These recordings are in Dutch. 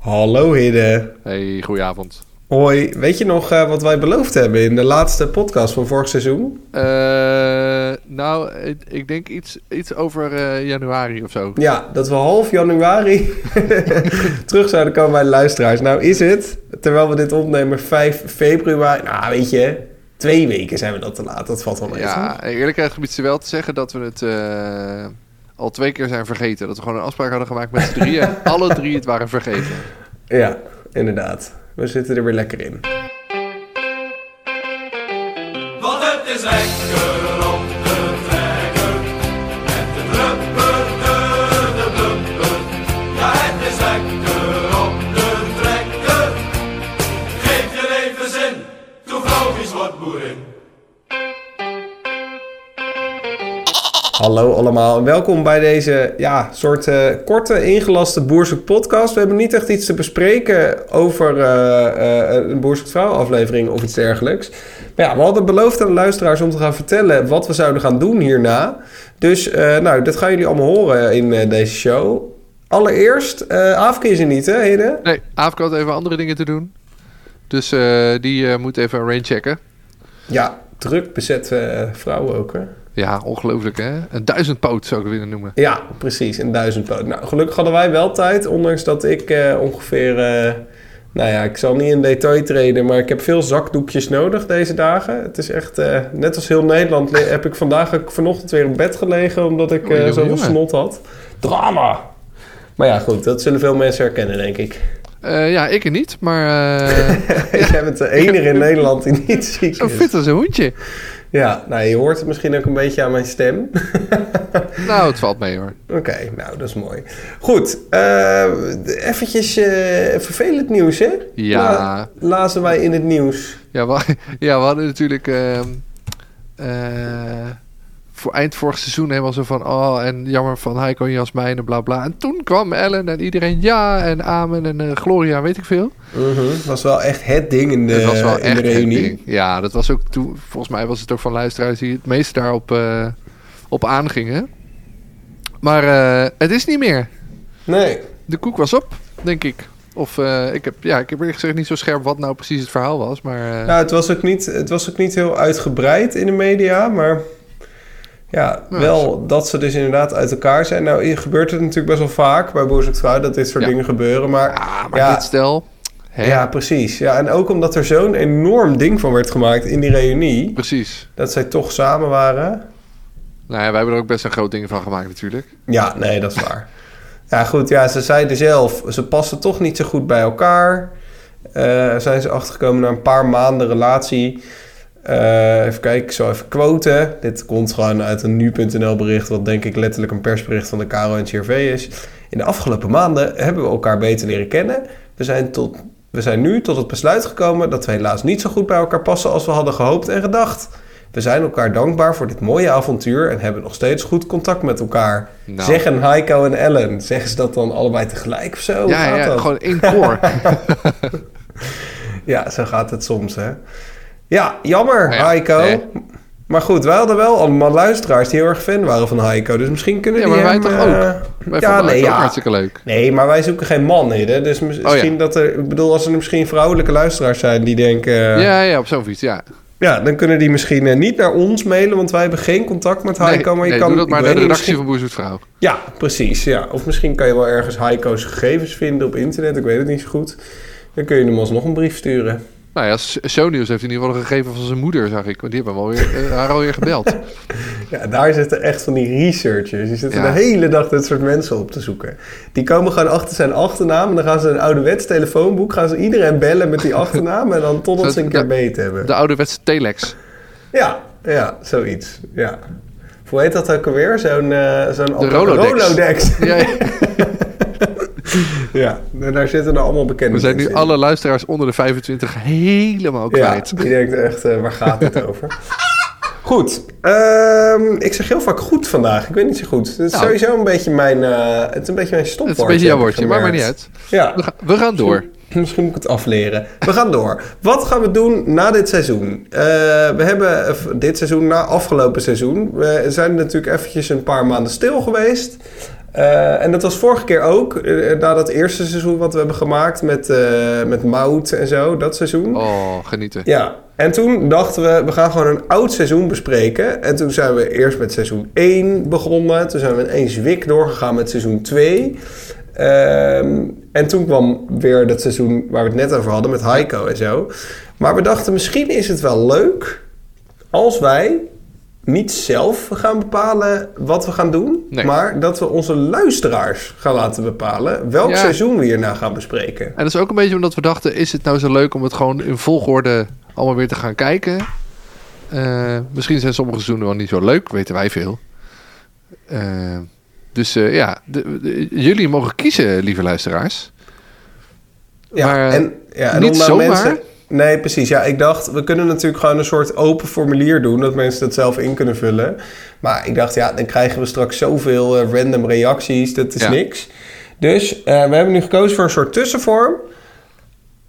Hallo Hidde. Hey, goedenavond. Hoi, weet je nog uh, wat wij beloofd hebben in de laatste podcast van vorig seizoen? Uh, nou, ik, denk iets, iets over uh, januari of zo. Ja, dat we half januari terug zouden komen bij de luisteraars. Nou is het, terwijl we dit opnemen, 5 februari. Nou, weet je, twee weken zijn we dat te laat. Dat valt wel mee. Ja, eerlijk gezegd gebied ze wel te zeggen dat we het al twee keer zijn vergeten. Dat we gewoon een afspraak hadden gemaakt met z'n drieën alle drie het waren vergeten. Ja, inderdaad. We zitten er weer lekker in. Hallo allemaal en welkom bij deze ja, soort uh, korte ingelaste Boerzoek podcast. We hebben niet echt iets te bespreken over uh, uh, een Boerzoek vrouw aflevering of iets dergelijks. Maar ja, we hadden beloofd aan de luisteraars om te gaan vertellen wat we zouden gaan doen hierna. Dus nou, dat gaan jullie allemaal horen in deze show. Allereerst, Aafke is er niet hè? Nee, Aafke had even andere dingen te doen. Dus die moet even een rain checken. Ja, druk bezet vrouwen ook hè? Ja, ongelooflijk hè? Een duizendpoot zou ik willen noemen. Ja, precies, een duizendpoot. Nou, gelukkig hadden wij wel tijd, ondanks dat ik eh, ongeveer... Uh, nou ja, ik zal niet in detail treden, maar ik heb veel zakdoekjes nodig deze dagen. Het is echt, uh, net als heel Nederland, heb ik vandaag ook vanochtend weer in bed gelegen... omdat ik uh, zoveel snot had. Drama! Maar ja, goed, dat zullen veel mensen herkennen, denk ik. ja, ik er niet, maar... Jij bent de enige in Nederland die niet ziek is. Zo fit als een hoentje. Ja, nou, je hoort het misschien ook een beetje aan mijn stem. nou, het valt mee hoor. Oké, nou, dat is mooi. Goed, uh, eventjes uh, vervelend nieuws, hè? Ja. La lazen wij in het nieuws. Ja, we, ja, we hadden natuurlijk... Uh, voor eind vorig seizoen helemaal zo van... oh, en jammer van Heiko en Jasmijn en bla bla. En toen kwam Ellen en iedereen ja en amen en uh, Gloria, weet ik veel. Mm -hmm. Dat was wel echt het ding in de, het was wel in echt de reunie. Ja, dat was ook toen... Volgens mij was het ook van luisteraars die het meest daarop uh, op aangingen. Maar uh, het is niet meer. Nee. De koek was op, denk ik. Of uh, ik heb, ja, ik heb eerlijk gezegd niet zo scherp wat nou precies het verhaal was. Maar, uh... Nou, het was, ook niet, het was ook niet heel uitgebreid in de media, maar... Ja, nou, wel dat ze dus inderdaad uit elkaar zijn. Nou, gebeurt het natuurlijk best wel vaak bij Boers Vrouw dat dit soort ja. dingen gebeuren. Maar, ja, maar ja, dit stel... Hè? Ja, precies. Ja, en ook omdat er zo'n enorm ding van werd gemaakt in die reunie. Precies. Dat zij toch samen waren. Nou ja, wij hebben er ook best een groot ding van gemaakt natuurlijk. Ja, nee, dat is waar. ja, goed. Ja, ze zeiden zelf, ze passen toch niet zo goed bij elkaar. Uh, zijn ze achtergekomen na een paar maanden relatie... Uh, even kijken, ik zal even quoten. Dit komt gewoon uit een nu.nl bericht, wat denk ik letterlijk een persbericht van de Caro en CRV is. In de afgelopen maanden hebben we elkaar beter leren kennen. We zijn, tot, we zijn nu tot het besluit gekomen dat we helaas niet zo goed bij elkaar passen als we hadden gehoopt en gedacht. We zijn elkaar dankbaar voor dit mooie avontuur en hebben nog steeds goed contact met elkaar. Nou. Zeggen Heiko en Ellen. Zeggen ze dat dan allebei tegelijk of zo? Ja, ja gewoon in koor. ja, zo gaat het soms, hè. Ja, jammer, ja, Heiko. Nee. Maar goed, wij hadden wel allemaal luisteraars die heel erg fan waren van Heiko. Dus misschien kunnen ja, die maar hem... wij toch uh, ook? Wij ja, nee, ja. hartstikke leuk. Nee, maar wij zoeken geen man, hè. Dus misschien oh, ja. dat er... Ik bedoel, als er misschien vrouwelijke luisteraars zijn die denken... Uh, ja, ja, op zo'n fiets, ja. Ja, dan kunnen die misschien uh, niet naar ons mailen, want wij hebben geen contact met Heiko. Nee, maar je nee, kan doe dat maar naar de redactie misschien... van Boerzoetvrouw. Ja, precies. Ja. Of misschien kan je wel ergens Heiko's gegevens vinden op internet. Ik weet het niet zo goed. Dan kun je hem alsnog een brief sturen. Nou ja, Shownieuws heeft in ieder geval een gegeven van zijn moeder, zag ik. Want die hebben wel weer, uh, haar alweer gebeld. ja, daar zitten echt van die researchers. Die zitten ja. de hele dag dit soort mensen op te zoeken. Die komen gewoon achter zijn achternaam. En dan gaan ze een ouderwets telefoonboek. Gaan ze iedereen bellen met die achternaam. En dan totdat ze een keer beet hebben. De ouderwetse telex. Ja, ja, zoiets. Ja. Hoe heet dat ook alweer? Zo'n uh, zo'n de Rolodex. Rolodex. Ja, ja. ja, en daar zitten er allemaal bekende We zijn nu in. alle luisteraars onder de 25 helemaal kwijt. Ja, die denkt echt, uh, waar gaat het over? Goed, um, ik zeg heel vaak goed vandaag. Ik weet niet zo goed. Het is nou, sowieso een beetje mijn, uh, het is een beetje mijn stopwoord. Het is een beetje jouw woordje, maar maar niet uit. Ja. We, ga, we gaan door. Misschien, misschien moet ik het afleren. We gaan door. Wat gaan we doen na dit seizoen? Uh, we hebben dit seizoen na afgelopen seizoen. We zijn natuurlijk eventjes een paar maanden stil geweest. Eh, en dat was vorige keer ook, eh, na dat eerste seizoen wat we hebben gemaakt met, eh met Mout en zo, dat seizoen. Oh, genieten. Ja, en toen dachten we, we gaan gewoon een oud seizoen bespreken. En toen zijn we eerst met seizoen 1 begonnen. Toen zijn we in één zwik doorgegaan met seizoen 2. Ehm, en toen kwam weer dat seizoen waar we het net over hadden met Heiko en zo. Maar we dachten, misschien is het wel leuk als wij niet zelf gaan bepalen wat we gaan doen. Nee. Maar dat we onze luisteraars gaan laten bepalen welk Ja. seizoen we hierna gaan bespreken. En dat is ook een beetje omdat we dachten, is het nou zo leuk om het gewoon in volgorde allemaal weer te gaan kijken? Eh, misschien zijn sommige seizoenen wel niet zo leuk, weten wij veel. Eh, dus eh, ja, de- de- jullie mogen kiezen, lieve luisteraars. Ja, Maar, en, ja, en niet nou zomaar? mensen... Nee, precies. Ja, ik dacht, we kunnen natuurlijk gewoon een soort open formulier doen... dat mensen dat zelf in kunnen vullen. Maar ik dacht, ja, dan krijgen we straks zoveel eh, random reacties. Dat is Ja. niks. Dus eh, we hebben nu gekozen voor een soort tussenvorm.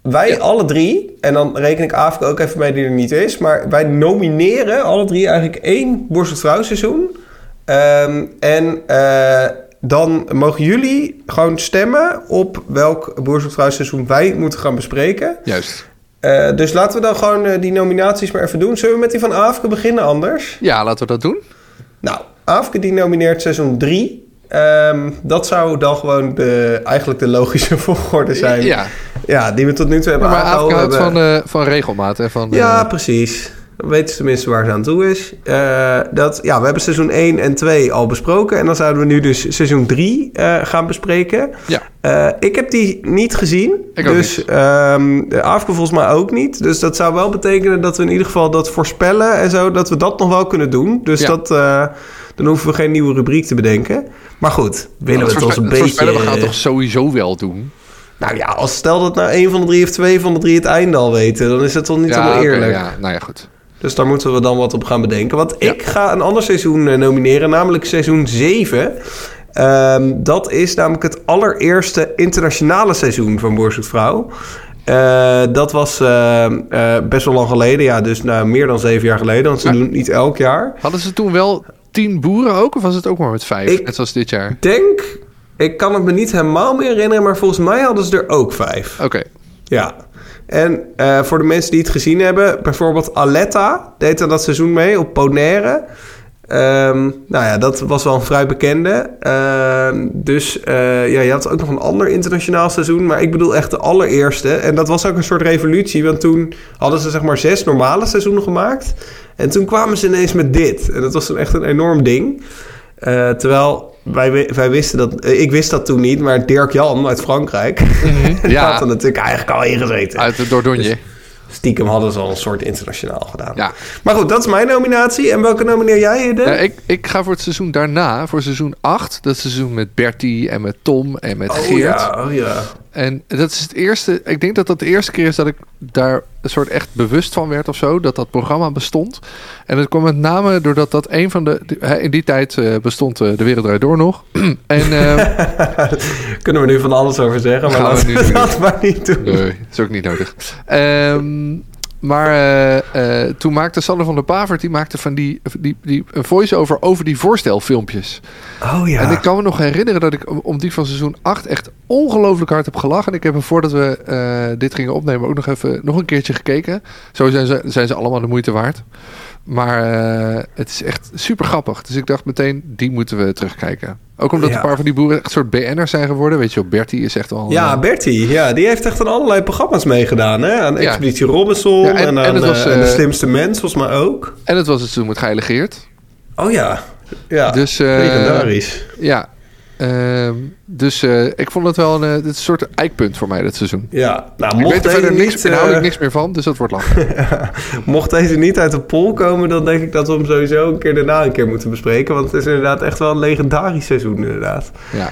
Wij Ja. alle drie, en dan reken ik Afrika ook even mee die er niet is... maar wij nomineren alle drie eigenlijk één Borst Vrouw seizoen... Ehm, en eh, dan mogen jullie gewoon stemmen op welk Boer Zoekt Vrouw seizoen wij moeten gaan bespreken. Juist. Eh, dus laten we dan gewoon eh, die nominaties maar even doen. Zullen we met die van Afke beginnen anders? Ja, laten we dat doen. Nou, Afke die nomineert seizoen 3. dat zou dan gewoon de, eigenlijk de logische volgorde zijn. Ja, Ja, die we tot nu toe hebben maar Afrika aangehouden. houdt van, eh, van regelmaat. Van, Ja, precies. Dan weten ze tenminste waar ze aan toe is. Eh, dat, ja, we hebben seizoen 1 en 2 al besproken. En dan zouden we nu dus seizoen 3 eh, gaan bespreken. ja. Eh, ik heb die niet gezien. Ik dus niet. ehm de Afke volgens mij ook niet. Dus dat zou wel betekenen dat we in ieder geval dat voorspellen en zo... dat we dat nog wel kunnen doen. Dus Ja. dat, dan hoeven we geen nieuwe rubriek te bedenken. Maar goed, willen we het ons een beetje... voorspellen we gaan het toch sowieso wel doen. Nou ja, als stel dat nou één van de drie of twee van de drie het einde al weten... dan is het toch niet ja, helemaal eerlijk. ja, nou ja, goed. Dus daar moeten we dan wat op gaan bedenken. Want Ja. ik ga een ander seizoen eh, nomineren, namelijk seizoen 7. Ehm, dat is namelijk het allereerste internationale seizoen van Boer Vrouw. Eh, dat was eh, eh, best wel lang geleden. Ja, dus nou, meer dan zeven jaar geleden. Want ze Ja. doen het niet elk jaar. Hadden ze toen wel tien boeren ook? Of was het ook maar met vijf? Ik- Net zoals dit jaar. Ik denk, ik kan het me niet helemaal meer herinneren... maar volgens mij hadden ze er ook vijf. Oké. Ja. En eh, voor de mensen die het gezien hebben, bijvoorbeeld Aletta deed aan dat seizoen mee op Bonaire. Ehm, nou ja, dat was wel een vrij bekende. Ehm, dus eh, ja, je had ook nog een ander internationaal seizoen, maar ik bedoel echt de allereerste. En dat was ook een soort revolutie, want toen hadden ze zeg maar zes normale seizoenen gemaakt. En toen kwamen ze ineens met dit. En dat was toen echt een enorm ding. Eh, terwijl wij, wi- wij wisten dat, eh, ik wist dat toen niet, maar Dirk Jan uit Frankrijk, Ja. had er natuurlijk eigenlijk al ingezeten. Uit het Dordogne. Stiekem hadden ze al een soort internationaal gedaan. Ja. Maar goed, dat is mijn nominatie. En welke nomineer jij, Hidde? Nou, ik, ik ga voor het seizoen daarna, voor seizoen 8. Dat seizoen met Bertie en met Tom en met oh Geert. ja, oh ja. En dat is het eerste. Ik denk dat dat de eerste keer is dat ik daar een soort echt bewust van werd of zo. Dat dat programma bestond. En dat kwam met name doordat dat een van de. In die tijd eh, bestond eh, de wereld draait door nog. en eh, Kunnen we nu van alles over zeggen, maar Gaan we laten nu we niet dat maar niet doen. nee, dat is ook niet nodig. Ehm, maar eh, eh, toen maakte Sander van der Pavert die maakte van die, die, die een voice-over over die voorstelfilmpjes. Oh ja. En ik kan me nog herinneren dat ik om- die van seizoen 8 echt ongelooflijk hard heb gelachen. En ik heb hem voordat we eh, dit gingen opnemen ook nog even nog een keertje gekeken. Zo zijn ze, zijn ze allemaal de moeite waard. Maar het is echt super grappig. Dus ik dacht meteen, die moeten we terugkijken. Ook omdat Ja. een paar van die boeren echt een soort BN'ers zijn geworden. Weet je wel, Bertie is echt al... Ja, eh, Bertie. Ja, die heeft echt aan allerlei programma's meegedaan. Hè? Aan Ja. Expeditie Robinson Ja, en, en- aan en het was, eh, De eh, Slimste Mens, volgens mij ook. En het was het seizoen met Geile Geert. Oh ja. Ja, Dus, eh, legendarisch. Ja. Ehm, dus eh, ik vond het wel een, eh, een soort eikpunt voor mij, dat seizoen. Ja, nou, Ik mocht weet er verder niks, niet, inhoudelijk eh, niks meer van, dus dat wordt lachen. Mocht deze niet uit de poll komen, dan denk ik dat we hem sowieso een keer daarna een keer moeten bespreken. Want het is inderdaad echt wel een legendarisch seizoen, inderdaad. Ja.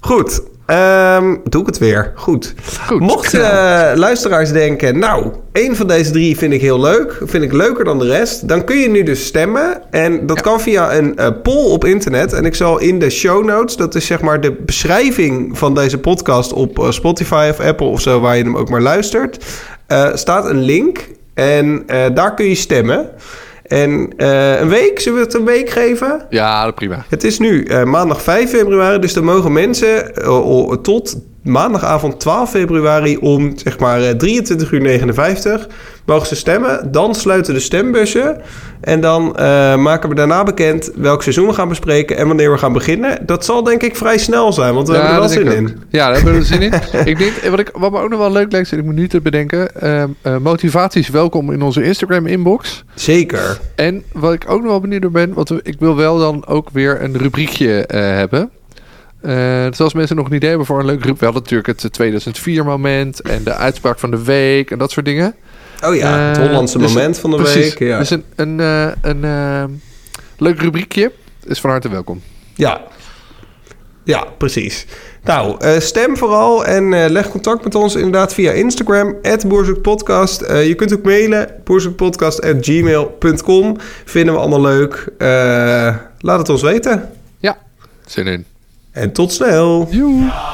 Goed, ehm, doe ik het weer. Goed. Goed. Mocht eh, luisteraars denken, nou, één van deze drie vind ik heel leuk, vind ik leuker dan de rest, dan kun je nu dus stemmen. En dat Ja. kan via een eh, poll op internet. En ik zal in de show notes, dat is zeg maar de beschrijving van deze podcast op eh, Spotify of Apple of zo, waar je hem ook maar luistert, staat een link. En daar kun je stemmen. En eh, een week, zullen we het een week geven? Ja, prima. Het is nu eh, maandag 5 februari, dus dan mogen mensen eh, tot maandagavond 12 februari om zeg maar eh, 23 uur 59 mogen ze stemmen. Dan sluiten de stembussen en dan eh, maken we daarna bekend welk seizoen we gaan bespreken en wanneer we gaan beginnen. Dat zal denk ik vrij snel zijn, want we hebben er wel zin in. Ja, daar hebben we er zin in. ik denk, wat, ik, wat me ook nog wel leuk lijkt, ik me nu te bedenken. eh, motivaties welkom in onze Instagram inbox. Zeker. En wat ik ook nog wel benieuwd ben, want ik wil wel dan ook weer een rubriekje eh, hebben. Eh, dus als mensen nog een idee hebben voor een leuk rubriek, we hadden natuurlijk het 2004 moment en de uitspraak van de week en dat soort dingen. Oh ja, het Eh, Hollandse dus- moment van de Precies. week. Ja. Dus een, een, eh, een eh, leuk rubriekje is van harte welkom. Ja. Ja, precies. Nou, eh, stem vooral en eh, leg contact met ons inderdaad via Instagram, boerzoekpodcast. Eh, je kunt ook mailen, boerzoekpodcast.gmail.com. Vinden we allemaal leuk. Eh, laat het ons weten. Ja, zin in. En tot snel. Joe.